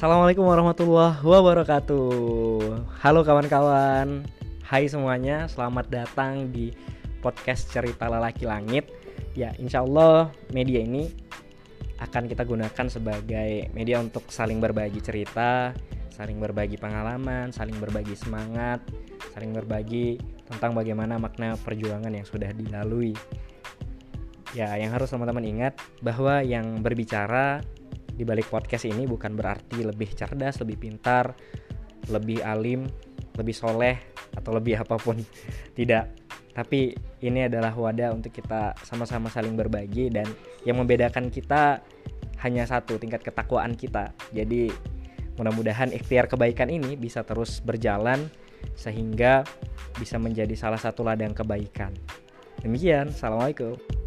Assalamualaikum warahmatullahi wabarakatuh. Halo kawan-kawan. Hai semuanya, selamat datang di podcast cerita lelaki langit. Ya, insya Allah media ini akan kita gunakan sebagai media untuk saling berbagi cerita, saling berbagi pengalaman, saling berbagi semangat, saling berbagi tentang bagaimana makna perjuangan yang sudah dilalui. Ya, yang harus teman-teman ingat bahwa yang berbicara di balik podcast ini bukan berarti lebih cerdas, lebih pintar, lebih alim, lebih soleh, atau lebih apa pun. Tidak. Tapi ini adalah wadah untuk kita sama-sama saling berbagi dan yang membedakan kita hanya satu tingkat ketakwaan kita. Jadi mudah-mudahan ikhtiar kebaikan ini bisa terus berjalan sehingga bisa menjadi salah satu ladang kebaikan. Demikian, Assalamualaikum.